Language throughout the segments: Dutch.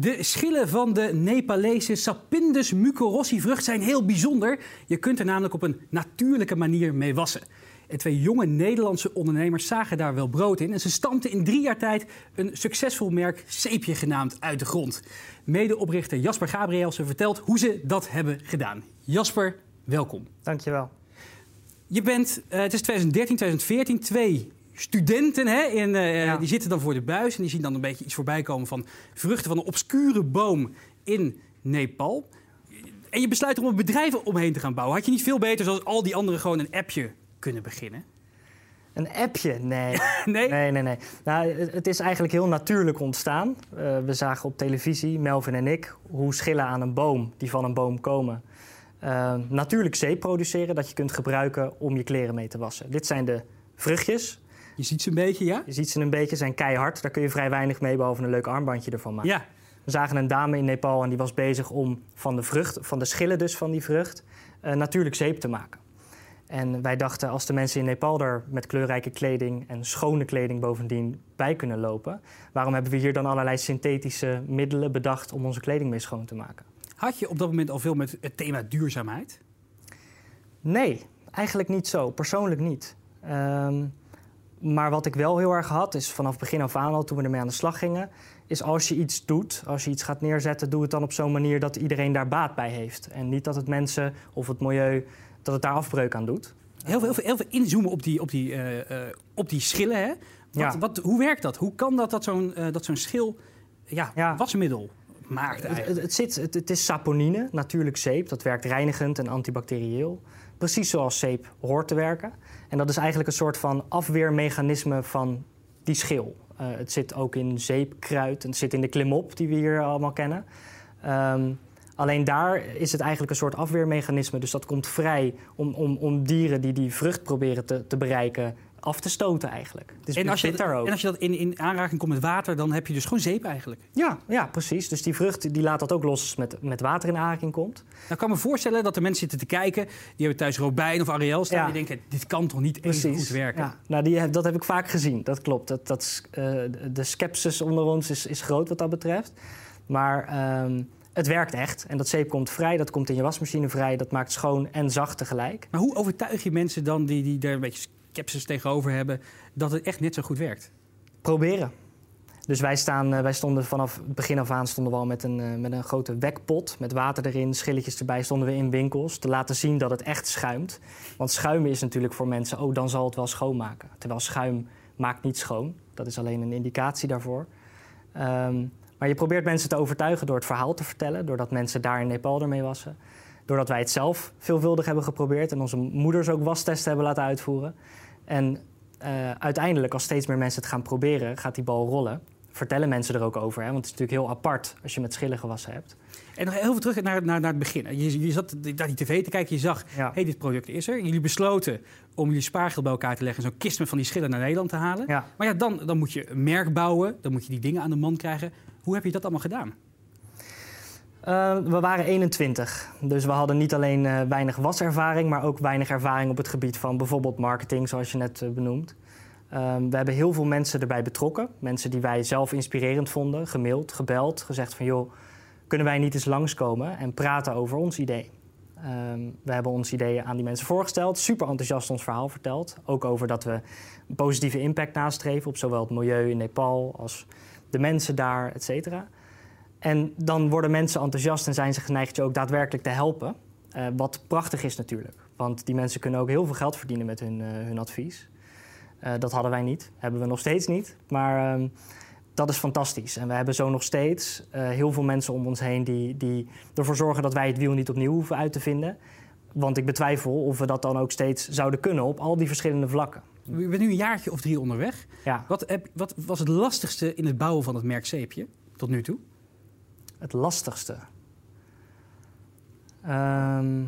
De schillen van de Nepalese Sapindus mucorossi vrucht zijn heel bijzonder. Je kunt er namelijk op een natuurlijke manier mee wassen. En twee jonge Nederlandse ondernemers zagen daar wel brood in. En ze stampten in drie jaar tijd een succesvol merk Zeepje genaamd uit de grond. Medeoprichter Jasper Gabrielsen vertelt hoe ze dat hebben gedaan. Jasper, welkom. Dankjewel. Je bent, uh, het is 2013, 2014, twee studenten hè, in, uh, die zitten dan voor de buis en die zien dan een beetje iets voorbij komen van vruchten van een obscure boom in Nepal. En je besluit om een bedrijf omheen te gaan bouwen. Had je niet veel beter, zoals al die anderen, gewoon een appje kunnen beginnen? Een appje? Nee. nee? Nee, nee, nee. Nou, het is eigenlijk heel natuurlijk ontstaan. Uh, we zagen op televisie, Melvin en ik, hoe schillen aan een boom die van een boom komen. Uh, natuurlijk zeep produceren dat je kunt gebruiken om je kleren mee te wassen. Dit zijn de vruchtjes. Je ziet ze een beetje, ja? Je ziet ze een beetje, zijn keihard. Daar kun je vrij weinig mee, behalve een leuk armbandje ervan maken. Ja. We zagen een dame in Nepal en die was bezig om van de vrucht, van de schillen dus van die vrucht, uh, natuurlijk zeep te maken. En wij dachten, als de mensen in Nepal er met kleurrijke kleding en schone kleding bovendien bij kunnen lopen, waarom hebben we hier dan allerlei synthetische middelen bedacht om onze kleding mee schoon te maken? Had je op dat moment al veel met het thema duurzaamheid? Nee, eigenlijk niet zo. Persoonlijk niet. Um, maar wat ik wel heel erg had, is vanaf begin af aan al, toen we ermee aan de slag gingen, is als je iets doet, als je iets gaat neerzetten, doe het dan op zo'n manier dat iedereen daar baat bij heeft. En niet dat het mensen of het milieu, dat het daar afbreuk aan doet. Heel veel, heel veel, heel veel inzoomen op die, op die, uh, uh, op die schillen. Hè? Wat, Ja. wat, hoe werkt dat? Hoe kan dat dat zo'n uh, dat zo'n schil ja, Ja. wasmiddel maakt Het, eigenlijk? het, het zit, het, het is saponine, natuurlijk zeep. Dat werkt reinigend en antibacterieel. Precies zoals zeep hoort te werken. En dat is eigenlijk een soort van afweermechanisme van die schil. Uh, het zit ook in zeepkruid en het zit in de klimop die we hier allemaal kennen. Um, alleen daar is het eigenlijk een soort afweermechanisme. Dus dat komt vrij om, om, om dieren die die vrucht proberen te, te bereiken af te stoten eigenlijk. Dus en, als je, ook. en als je dat in, in aanraking komt met water, dan heb je dus gewoon zeep eigenlijk. Ja, ja, precies. Dus die vrucht die laat dat ook los met, met water in aanraking komt. Nou, ik kan me voorstellen dat er mensen zitten te kijken... die hebben thuis Robijn of Ariel staan... Ja. die denken, dit kan toch niet even goed werken? Ja. Nou, die, dat heb ik vaak gezien, dat klopt. Dat, dat, eh, de skepsis onder ons is, is groot wat dat betreft. Maar ehm, het werkt echt. En dat zeep komt vrij, dat komt in je wasmachine vrij... dat maakt schoon en zacht tegelijk. Maar hoe overtuig je mensen dan die, die daar een beetje skepsis tegenover hebben... dat het echt net zo goed werkt? Proberen. Dus wij, staan, eh, wij stonden vanaf het begin af aan stonden we al met een, eh, met een grote wekpot met water erin, schilletjes erbij, stonden we in winkels te laten zien dat het echt schuimt. Want schuimen is natuurlijk voor mensen, oh dan zal het wel schoonmaken. Terwijl schuim maakt niet schoon. Dat is alleen een indicatie daarvoor. Ehm, maar je probeert mensen te overtuigen door het verhaal te vertellen, doordat mensen daar in Nepal ermee wassen. Doordat wij het zelf veelvuldig hebben geprobeerd en onze moeders ook wastesten hebben laten uitvoeren. En eh, uiteindelijk, als steeds meer mensen het gaan proberen, gaat die bal rollen. Vertellen mensen er ook over, hè? want het is natuurlijk heel apart als je met schillen gewassen hebt. En nog heel veel terug naar, naar, naar het begin. Je, je zat naar die tv te kijken, je zag, Ja. hey, dit product is er. Jullie besloten om jullie spaargeld bij elkaar te leggen... en zo'n kist met van die schillen naar Nederland te halen. Ja. Maar ja, dan, dan moet je een merk bouwen, dan moet je die dingen aan de man krijgen. Hoe heb je dat allemaal gedaan? Eh, we waren 21, dus we hadden niet alleen eh, weinig waservaring, maar ook weinig ervaring op het gebied van bijvoorbeeld marketing, zoals je net eh, benoemt. Ehm, we hebben heel veel mensen erbij betrokken. Mensen die wij zelf inspirerend vonden, gemaild, gebeld, gezegd van joh, kunnen wij niet eens langskomen en praten over ons idee. Ehm, we hebben ons ideeën aan die mensen voorgesteld, super enthousiast ons verhaal verteld. Ook over dat we een positieve impact nastreven op zowel het milieu in Nepal als de mensen daar, et cetera. En dan worden mensen enthousiast en zijn ze geneigd je ook daadwerkelijk te helpen. Eh, wat prachtig is natuurlijk. Want die mensen kunnen ook heel veel geld verdienen met hun, eh, hun advies. Eh, dat hadden wij niet. Hebben we nog steeds niet. Maar ehm, dat is fantastisch. En we hebben zo nog steeds heel veel mensen om ons heen die, die ervoor zorgen dat wij het wiel niet opnieuw hoeven uit te vinden. Want ik betwijfel of we dat dan ook steeds zouden kunnen op al die verschillende vlakken. Je bent nu een jaartje of drie onderweg. Ja, Wat, heb, wat was het lastigste in het bouwen van het merk Zeepje tot nu toe? Het lastigste. Ehm,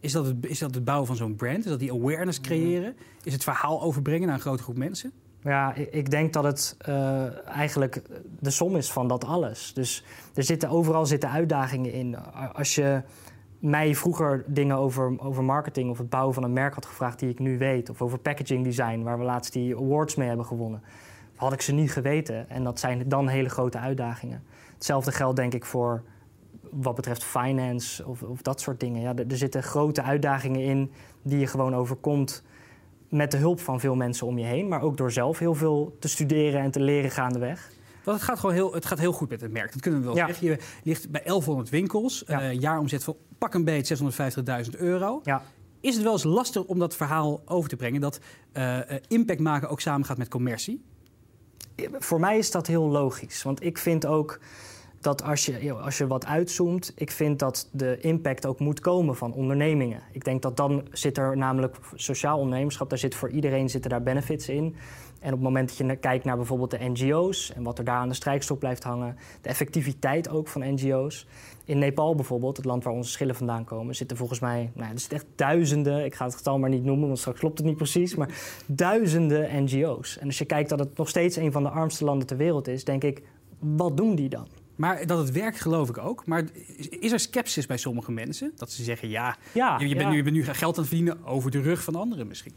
Is dat, het, is dat het bouwen van zo'n brand? Is dat die awareness creëren? Is het verhaal overbrengen naar een grote groep mensen? Ja, ik denk dat het eh, eigenlijk de som is van dat alles. Dus er zitten, overal zitten uitdagingen in. Als je mij vroeger dingen over, over marketing of het bouwen van een merk had gevraagd die ik nu weet, of over packaging design, waar we laatst die awards mee hebben gewonnen, had ik ze niet geweten. En dat zijn dan hele grote uitdagingen. Hetzelfde geldt denk ik voor wat betreft finance of, of dat soort dingen. Ja, er, er zitten grote uitdagingen in die je gewoon overkomt met de hulp van veel mensen om je heen, maar ook door zelf heel veel te studeren en te leren gaandeweg. Want het gaat gewoon heel, het gaat heel goed met het merk. Dat kunnen we wel Ja. zeggen. Je ligt bij 1100 winkels. Ja. eh, jaaromzet van pak een beet 650.000 euro. Ja, Is het wel eens lastig om dat verhaal over te brengen? Dat eh, eh, impact maken ook samengaat met commercie? voor mij is dat heel logisch. Want ik vind ook dat als je, als je wat uitzoomt, ik vind dat de impact ook moet komen van ondernemingen. Ik denk dat dan zit er namelijk sociaal ondernemerschap, daar zit voor iedereen zitten daar benefits in. En op het moment dat je kijkt naar bijvoorbeeld de NGO's en wat er daar aan de strijkstok blijft hangen, de effectiviteit ook van NGO's. In Nepal bijvoorbeeld, het land waar onze schillen vandaan komen, zitten volgens mij, nou, er zitten echt duizenden, ik ga het getal maar niet noemen, want straks klopt het niet precies, maar duizenden NGO's. En als je kijkt dat het nog steeds een van de armste landen ter wereld is, denk ik, wat doen die dan? Maar dat het werkt, geloof ik ook. Maar is- is er sceptisch bij sommige mensen? Dat ze zeggen, ja, Ja, je, je, bent ja. nu, je bent nu geld aan het verdienen over de rug van anderen misschien.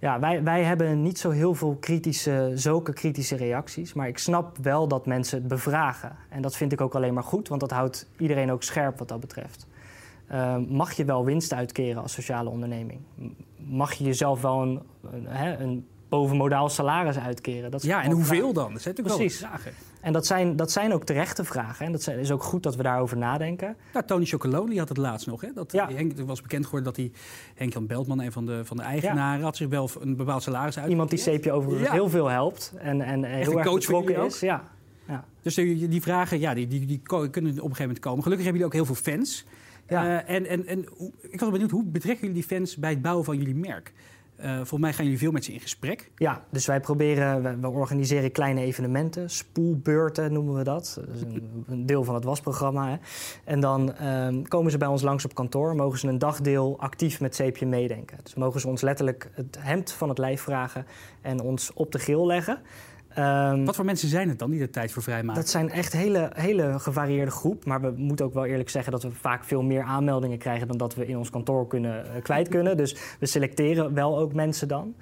Ja, wij, wij hebben niet zo heel veel kritische, zulke kritische reacties. Maar ik snap wel dat mensen het bevragen. En dat vind ik ook alleen maar goed, want dat houdt iedereen ook scherp wat dat betreft. Ehm, mag je wel winst uitkeren als sociale onderneming? Mag je jezelf wel een, een, een bovenmodaal salaris uitkeren? Dat is Ja, en hoeveel dan? Dat zijn natuurlijk Precies. wel vragen. En dat zijn, dat zijn ook terechte vragen. En dat zijn- is ook goed dat we daarover nadenken. Nou, Tony Chocolonely had het laatst nog. Hè? Dat, Ja. Henk, er was bekend geworden dat hij, Henk-Jan Beltman, een van de, van de eigenaren, had zich wel een bepaald salaris uit. Iemand die CP overigens Ja. heel veel helpt en, en heel erg betrokken is. Ja. Ja. Dus die, die vragen, ja, die, die, die kunnen op een gegeven moment komen. Gelukkig hebben jullie ook heel veel fans. Ja. Eh, en en, en ik was benieuwd, hoe betrekken jullie die fans bij het bouwen van jullie merk? Eh, volgens mij gaan jullie veel met ze in gesprek. Ja, dus wij proberen, we, we organiseren kleine evenementen, spoelbeurten noemen we dat. Dat is een, een deel van het wasprogramma. Hè. En dan ehm, komen ze bij ons langs op kantoor, mogen ze een dagdeel actief met zeepje meedenken. Dus mogen ze ons letterlijk het hemd van het lijf vragen en ons op de grill leggen. Ehm, Wat voor mensen zijn het dan die er tijd voor vrijmaken? dat zijn echt hele, hele gevarieerde groep. Maar we moeten ook wel eerlijk zeggen dat we vaak veel meer aanmeldingen krijgen dan dat we in ons kantoor kunnen, eh, kwijt kunnen. Dus we selecteren wel ook mensen dan.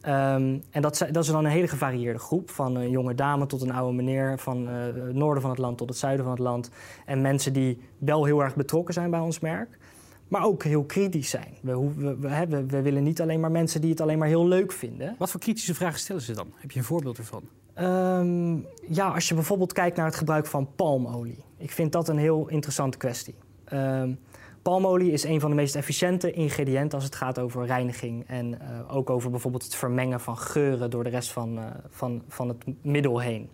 Ehm, en dat, dat is dan een hele gevarieerde groep. Van een jonge dame tot een oude meneer. Van eh, het noorden van het land tot het zuiden van het land. En mensen die wel heel erg betrokken zijn bij ons merk. Maar ook heel kritisch zijn. We, we- we willen niet alleen maar mensen die het alleen maar heel leuk vinden. Wat voor kritische vragen stellen ze dan? Heb je een voorbeeld ervan? Ehm, ja, als je bijvoorbeeld kijkt naar het gebruik van palmolie. Ik vind dat een heel interessante kwestie. Ehm, palmolie is een van de meest efficiënte ingrediënten als het gaat over reiniging. En eh, ook over bijvoorbeeld het vermengen van geuren door de rest van, eh, van, van het middel heen.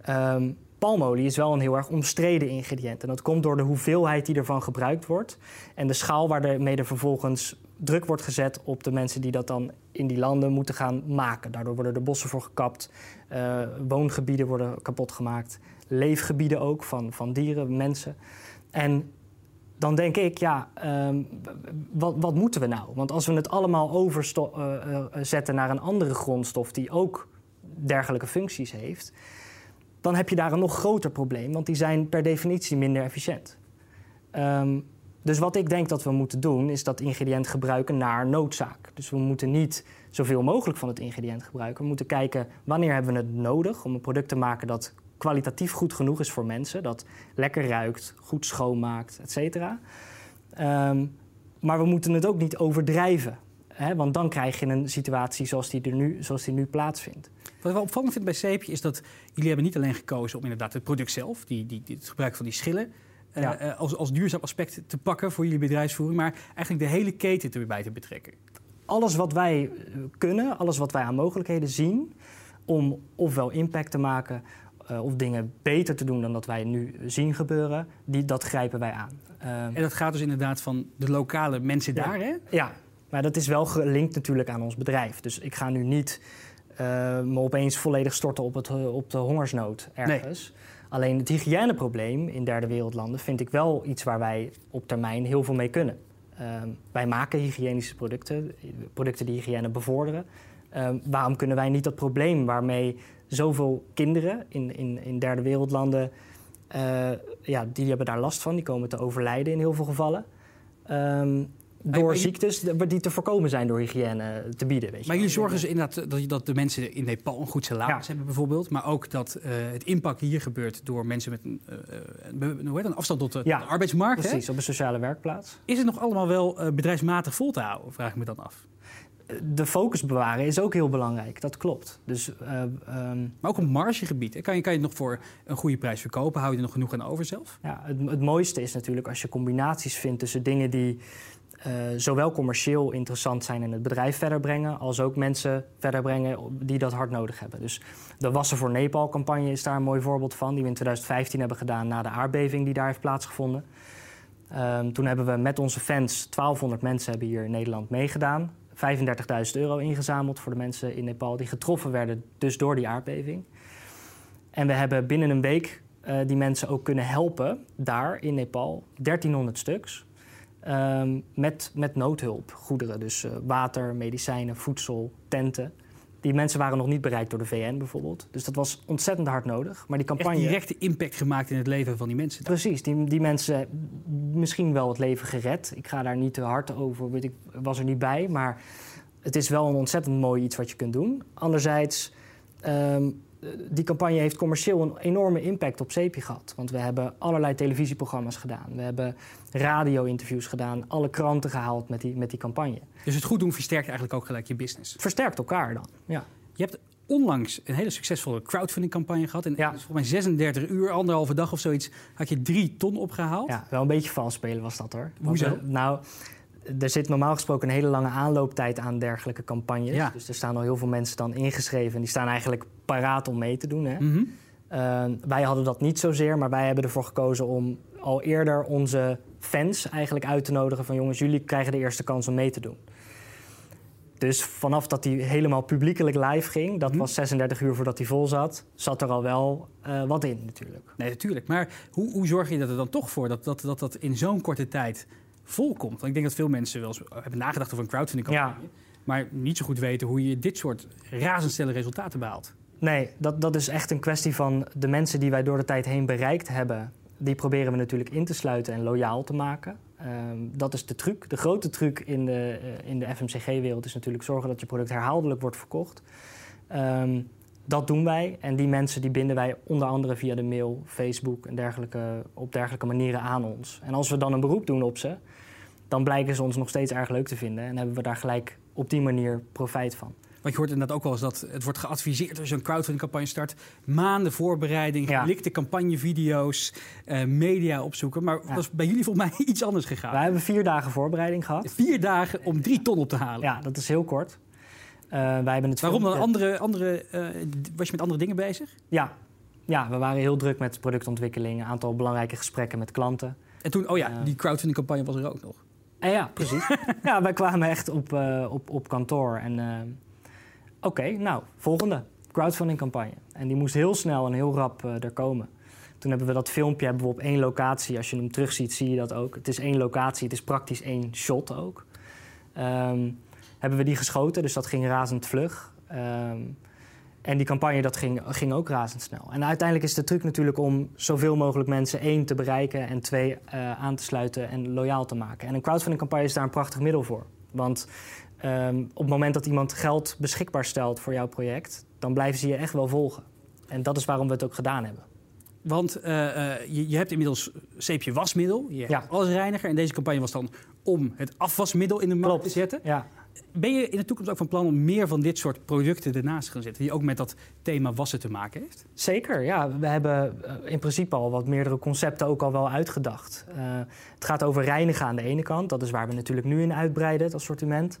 Ehm, palmolie is wel een heel erg omstreden ingrediënt. En dat komt door de hoeveelheid die ervan gebruikt wordt. En de schaal waarmee er vervolgens druk wordt gezet op de mensen die dat dan in die landen moeten gaan maken. Daardoor worden er bossen voor gekapt, eh, woongebieden worden kapot gemaakt, leefgebieden ook van, van dieren, mensen. En dan denk ik, ja, ehm, wat, wat moeten we nou? Want als we het allemaal overzetten naar een andere grondstof die ook dergelijke functies heeft, dan heb je daar een nog groter probleem, want die zijn per definitie minder efficiënt. Ehm, dus wat ik denk dat we moeten doen, is dat ingrediënt gebruiken naar noodzaak. Dus we moeten niet zoveel mogelijk van het ingrediënt gebruiken. We moeten kijken wanneer hebben we het nodig om een product te maken dat kwalitatief goed genoeg is voor mensen. Dat lekker ruikt, goed schoonmaakt, et cetera. Ehm, maar we moeten het ook niet overdrijven. Hè? Want dan krijg je een situatie zoals die, er nu, zoals die nu plaatsvindt. Wat ik wel opvallend vind bij Zeepje is dat jullie hebben niet alleen gekozen om inderdaad het product zelf, die, die, het gebruik van die schillen, Ja. eh, als, als duurzaam aspect te pakken voor jullie bedrijfsvoering, maar eigenlijk de hele keten erbij te betrekken. alles wat wij eh, kunnen, alles wat wij aan mogelijkheden zien om ofwel impact te maken eh, of dingen beter te doen dan dat wij nu zien gebeuren, die, dat grijpen wij aan. Ehm, En dat gaat dus inderdaad van de lokale mensen Ja. daar, hè? ja, maar dat is wel gelinkt natuurlijk aan ons bedrijf. Dus ik ga nu niet eh, me opeens volledig storten op, het, eh, op de hongersnood ergens. Alleen het hygiëneprobleem in derde wereldlanden vind ik wel iets waar wij op termijn heel veel mee kunnen. Ehm, wij maken hygiënische producten, producten die hygiëne bevorderen. Ehm, waarom kunnen wij niet dat probleem waarmee zoveel kinderen in, in, in derde wereldlanden, eh, ja, die hebben daar last van, die komen te overlijden in heel veel gevallen. Ehm, door maar ziektes die te voorkomen zijn door hygiëne te bieden. Weet je Maar jullie zorgen dus inderdaad dat, dat de mensen in Nepal een goed salaris Ja. hebben bijvoorbeeld. Maar ook dat eh, het inpakken hier gebeurt door mensen met een, eh, eh, hoe heet een afstand tot de, Ja, tot de arbeidsmarkt. hè? Precies, op een sociale werkplaats. Is het nog allemaal wel eh, bedrijfsmatig vol te houden, vraag ik me dan af. De focus bewaren is ook heel belangrijk, dat klopt. Dus eh, ehm, Maar ook op margegebied. Kan je, kan je het nog voor een goede prijs verkopen? Hou je er nog genoeg aan over zelf? Ja, het, het mooiste is natuurlijk als je combinaties vindt tussen dingen die eh, zowel commercieel interessant zijn en het bedrijf verder brengen, als ook mensen verder brengen die dat hard nodig hebben. Dus de Wassen voor Nepal-campagne is daar een mooi voorbeeld van, die we in 2015 hebben gedaan na de aardbeving die daar heeft plaatsgevonden. Ehm, toen hebben we met onze fans, 1200 mensen hebben hier in Nederland meegedaan. 35.000 euro ingezameld voor de mensen in Nepal die getroffen werden dus door die aardbeving. En we hebben binnen een week eh, die mensen ook kunnen helpen daar in Nepal, 1300 stuks, ehm, met, met noodhulp, goederen. Dus eh, water, medicijnen, voedsel, tenten. Die mensen waren nog niet bereikt door de VN bijvoorbeeld. Dus dat was ontzettend hard nodig. Maar die Echt campagne... directe impact gemaakt in het leven van die mensen. Precies, die, die mensen misschien wel het leven gered. Ik ga daar niet te hard over, weet ik was er niet bij. Maar het is wel een ontzettend mooi iets wat je kunt doen. Anderzijds, ehm, die campagne heeft commercieel een enorme impact op CEPI gehad. Want we hebben allerlei televisieprogramma's gedaan. We hebben radio-interviews gedaan. Alle kranten gehaald met die, met die campagne. Dus het goed doen versterkt eigenlijk ook gelijk je business. Versterkt elkaar dan, ja. Je hebt onlangs een hele succesvolle crowdfunding-campagne gehad. En Ja. volgens mij 36 uur, anderhalve dag of zoiets, had je drie ton opgehaald. Ja, wel een beetje vals spelen was dat hoor. Hoezo? Want, eh, nou, er zit normaal gesproken een hele lange aanlooptijd aan dergelijke campagnes. Ja. Dus er staan al heel veel mensen dan ingeschreven. En die staan eigenlijk paraat om mee te doen. Hè? Mhm. Eh, wij hadden dat niet zozeer, maar wij hebben ervoor gekozen om al eerder onze fans eigenlijk uit te nodigen van jongens, jullie krijgen de eerste kans om mee te doen. Dus vanaf dat die helemaal publiekelijk live ging, dat Mhm. was 36 uur voordat hij vol zat, zat er al wel eh, wat in natuurlijk. Nee, natuurlijk. Maar hoe, hoe zorg je er dan toch voor dat dat, dat, dat in zo'n korte tijd volkomt? Want ik denk dat veel mensen wel eens hebben nagedacht over een crowdfunding-campagne. Maar niet zo goed weten hoe je dit soort razendsnelle resultaten behaalt. Nee, dat, dat is echt een kwestie van de mensen die wij door de tijd heen bereikt hebben. Die proberen we natuurlijk in te sluiten en loyaal te maken. Ehm, dat is de truc. De grote truc in de, eh, in de FMCG-wereld is natuurlijk zorgen dat je product herhaaldelijk wordt verkocht. Ehm, dat doen wij en die mensen die binden wij onder andere via de mail, Facebook en dergelijke, op dergelijke manieren aan ons. En als we dan een beroep doen op ze, dan blijken ze ons nog steeds erg leuk te vinden en hebben we daar gelijk op die manier profijt van. Want je hoort inderdaad ook wel eens dat het wordt geadviseerd als je een crowdfunding-campagne start. Maanden voorbereiding, Ja. gelikte campagnevideo's, eh, media opzoeken. Maar Ja. dat is bij jullie volgens mij iets anders gegaan. Wij hebben vier dagen voorbereiding gehad. Vier dagen om drie ton op te halen. Ja, dat is heel kort. Eh, wij hebben het Waarom dan filmpje- andere, andere, eh, was je met andere dingen bezig? Ja. ja, we waren heel druk met productontwikkeling, een aantal belangrijke gesprekken met klanten. En toen, oh ja, die crowdfunding-campagne was er ook nog. En ja, precies. ja, wij kwamen echt op, op, op kantoor en oké, nou, volgende crowdfunding campagne. En die moest heel snel en heel rap eh, er komen. Toen hebben we dat filmpje hebben we op één locatie. Als je hem terugziet, zie je dat ook. Het is één locatie, het is praktisch één shot ook. Ehm, hebben we die geschoten, dus dat ging razend vlug. Ehm, en die campagne dat ging, ging ook razendsnel. En uiteindelijk is de truc natuurlijk om zoveel mogelijk mensen één te bereiken en twee eh, aan te sluiten en loyaal te maken. En een crowdfunding campagne is daar een prachtig middel voor. Want ehm, op het moment dat iemand geld beschikbaar stelt voor jouw project, dan blijven ze je echt wel volgen. En dat is waarom we het ook gedaan hebben. Want eh, eh, je, je hebt inmiddels zeepje wasmiddel, je hebt Ja. allesreiniger. En deze campagne was dan om het afwasmiddel in de markt Klopt. te zetten. Ja, Ben je in de toekomst ook van plan om meer van dit soort producten ernaast te gaan zetten? Die ook met dat thema wassen te maken heeft? Zeker, ja. We hebben eh, in principe al wat meerdere concepten ook al wel uitgedacht. Eh, het gaat over reinigen aan de ene kant. Dat is waar we natuurlijk nu in uitbreiden, het assortiment.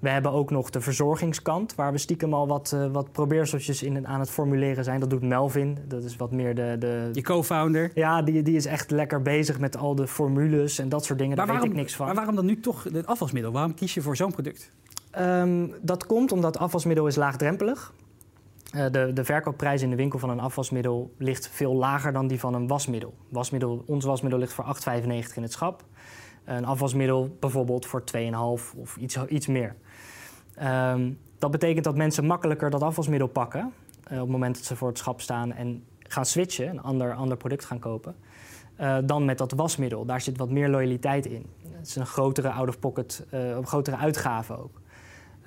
We hebben ook nog de verzorgingskant, waar we stiekem al wat, eh, wat probeerseltjes in, aan het formuleren zijn. Dat doet Melvin, dat is wat meer de... de Je co-founder. ja, die, die is echt lekker bezig met al de formules en dat soort dingen. Daar weet ik niks van. maar waarom dan nu toch het afwasmiddel? Waarom kies je voor zo'n product? Ehm, dat komt omdat afwasmiddel is laagdrempelig. Eh, de, de verkoopprijs in de winkel van een afwasmiddel ligt veel lager dan die van een wasmiddel. wasmiddel ons wasmiddel ligt voor 8,95 in het schap. Een afwasmiddel bijvoorbeeld voor 2,5 of iets, iets meer. Ehm, dat betekent dat mensen makkelijker dat afwasmiddel pakken... eh, op het moment dat ze voor het schap staan en gaan switchen, een ander, ander product gaan kopen... eh, dan met dat wasmiddel. Daar zit wat meer loyaliteit in. Het is een grotere out-of-pocket, uh, grotere uitgave ook.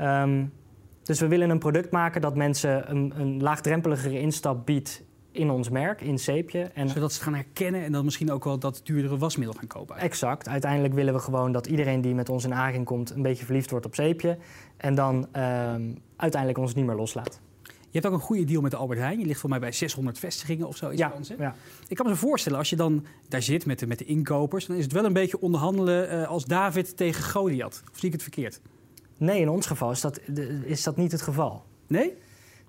Um, dus we willen een product maken dat mensen een, een laagdrempeligere instap biedt in ons merk, in Zeepje. En Zodat ze het gaan herkennen en dan misschien ook wel dat duurdere wasmiddel gaan kopen. Exact. Uiteindelijk willen we gewoon dat iedereen die met ons in aanraking komt... een beetje verliefd wordt op Zeepje. En dan uh, uiteindelijk ons niet meer loslaat. Je hebt ook een goede deal met de Albert Heijn. Je ligt voor mij bij 600 vestigingen of zoiets. Ja, ja. Ik kan me zo voorstellen, als je dan daar zit met de, met de inkopers... dan is het wel een beetje onderhandelen uh, als David tegen Goliath. Of zie ik het verkeerd? Nee, in ons geval is dat, is dat niet het geval. Nee?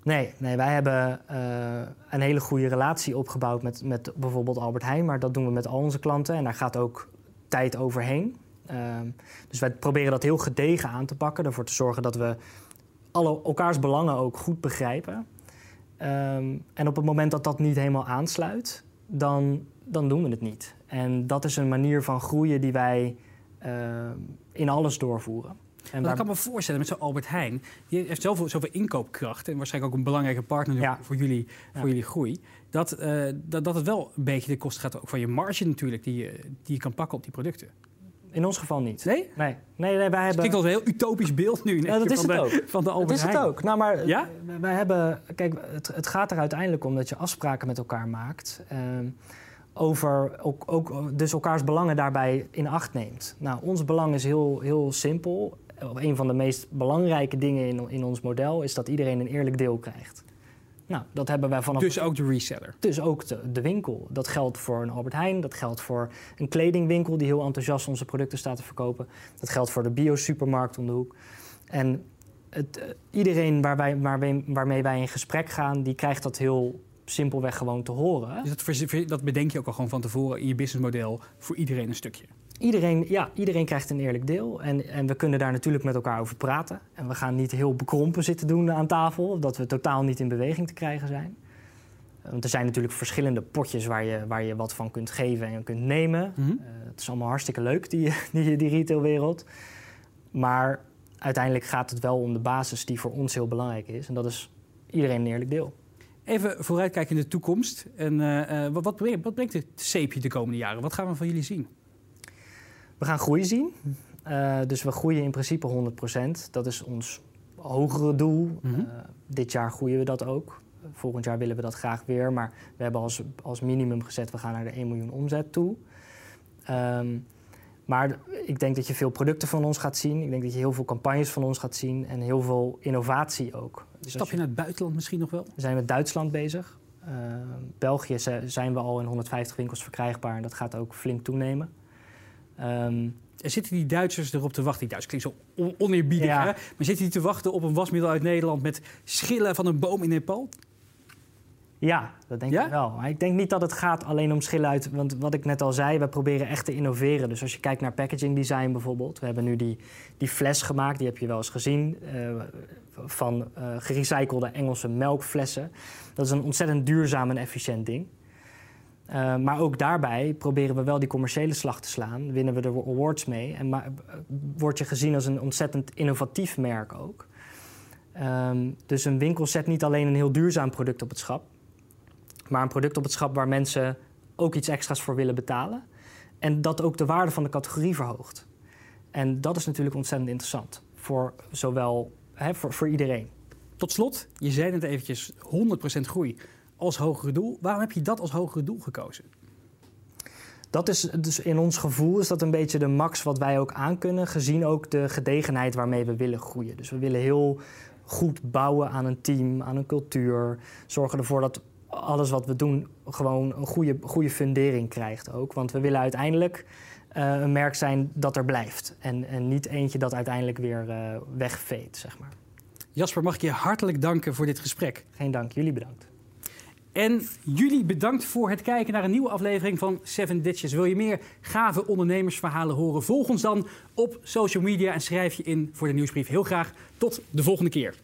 Nee, nee wij hebben uh, een hele goede relatie opgebouwd met, met bijvoorbeeld Albert Heijn. Maar dat doen we met al onze klanten en daar gaat ook tijd overheen. Uh, dus wij proberen dat heel gedegen aan te pakken. Ervoor te zorgen dat we alle elkaars belangen ook goed begrijpen. Um, en op het moment dat dat niet helemaal aansluit, dan, dan doen we het niet. En dat is een manier van groeien die wij uh, in alles doorvoeren. En waar... Ik kan me voorstellen met zo'n Albert Heijn. Die heeft zoveel, zoveel inkoopkracht. En waarschijnlijk ook een belangrijke partner voor, jullie, voor jullie groei. Dat, uh, dat, dat het wel een beetje de kosten gaat ook van je marge natuurlijk. Die je, die je kan pakken op die producten. In ons geval niet. Nee? Nee, nee, nee wij hebben... Het als een heel utopisch beeld nu. Ja, dat is van het de, ook. Van de Albert dat is Heijn. het ook. Nou, maar ja? wij hebben... Kijk, het, het gaat er uiteindelijk om dat je afspraken met elkaar maakt... Uh, over ook, ook, dus elkaars belangen daarbij in acht neemt. Nou, ons belang is heel, heel simpel een van de meest belangrijke dingen in, in ons model is dat iedereen een eerlijk deel krijgt. Nou, dat hebben wij vanaf. Dus ook de reseller. Dus ook de, de, winkel. Dat geldt voor een Albert Heijn, dat geldt voor een kledingwinkel die heel enthousiast onze producten staat te verkopen. Dat geldt voor de bio-supermarkt om de hoek. En het, uh, iedereen waar wij, waar waarmee wij in gesprek gaan, die krijgt dat heel simpelweg gewoon te horen. Dus dat, dat bedenk je ook al gewoon van tevoren in je businessmodel voor iedereen een stukje? Iedereen, ja, iedereen krijgt een eerlijk deel. En, en we kunnen daar natuurlijk met elkaar over praten. En we gaan niet heel bekrompen zitten doen aan tafel, dat we totaal niet in beweging te krijgen zijn. Want er zijn natuurlijk verschillende potjes waar je, waar je wat van kunt geven en kunt nemen. Mm -hmm. uh, het is allemaal hartstikke leuk, die, die, die retailwereld. Maar uiteindelijk gaat het wel om de basis die voor ons heel belangrijk is. En dat is iedereen een eerlijk deel. Even vooruitkijken in de toekomst. En, uh, wat, wat, brengt, wat brengt het zeepje de komende jaren? Wat gaan we van jullie zien? We gaan groei zien. Uh, dus we groeien in principe 100%. Dat is ons hogere doel. Mm -hmm. uh, dit jaar groeien we dat ook. Volgend jaar willen we dat graag weer. Maar we hebben als, als minimum gezet, we gaan naar de 1 miljoen omzet toe. Um, maar ik denk dat je veel producten van ons gaat zien. Ik denk dat je heel veel campagnes van ons gaat zien. En heel veel innovatie ook. Dus Stap je naar het buitenland misschien nog wel? We zijn met Duitsland bezig. Uh, België zijn we al in 150 winkels verkrijgbaar. En dat gaat ook flink toenemen. Um, er zitten die Duitsers erop te wachten. Die Duitsers klinkt zo on oneerbiedig, ja. hè? Maar zitten die te wachten op een wasmiddel uit Nederland met schillen van een boom in Nepal? Ja, dat denk ja? ik wel. Maar ik denk niet dat het gaat alleen om schillen uit... Want wat ik net al zei, we proberen echt te innoveren. Dus als je kijkt naar packaging design bijvoorbeeld... We hebben nu die, die fles gemaakt, die heb je wel eens gezien... Uh, van uh, gerecyclede Engelse melkflessen. Dat is een ontzettend duurzaam en efficiënt ding. Uh, maar ook daarbij proberen we wel die commerciële slag te slaan. Winnen we er awards mee. En maar, word je gezien als een ontzettend innovatief merk ook. Um, dus een winkel zet niet alleen een heel duurzaam product op het schap. Maar een product op het schap waar mensen ook iets extra's voor willen betalen. En dat ook de waarde van de categorie verhoogt. En dat is natuurlijk ontzettend interessant. Voor zowel voor, voor iedereen. Tot slot, je zei net eventjes 100% groei als hogere doel. Waarom heb je dat als hogere doel gekozen? Dat is dus in ons gevoel is dat een beetje de max wat wij ook aankunnen, gezien ook de gedegenheid waarmee we willen groeien. Dus we willen heel goed bouwen aan een team, aan een cultuur. Zorgen ervoor dat alles wat we doen gewoon een goede, goede fundering krijgt ook. Want we willen uiteindelijk uh, een merk zijn dat er blijft. En, en niet eentje dat uiteindelijk weer uh, wegveet, zeg maar. Jasper, mag ik je hartelijk danken voor dit gesprek. Geen dank, jullie bedankt. En jullie bedankt voor het kijken naar een nieuwe aflevering van Seven Ditches. Wil je meer gave ondernemersverhalen horen? Volg ons dan op social media en schrijf je in voor de nieuwsbrief. Heel graag tot de volgende keer.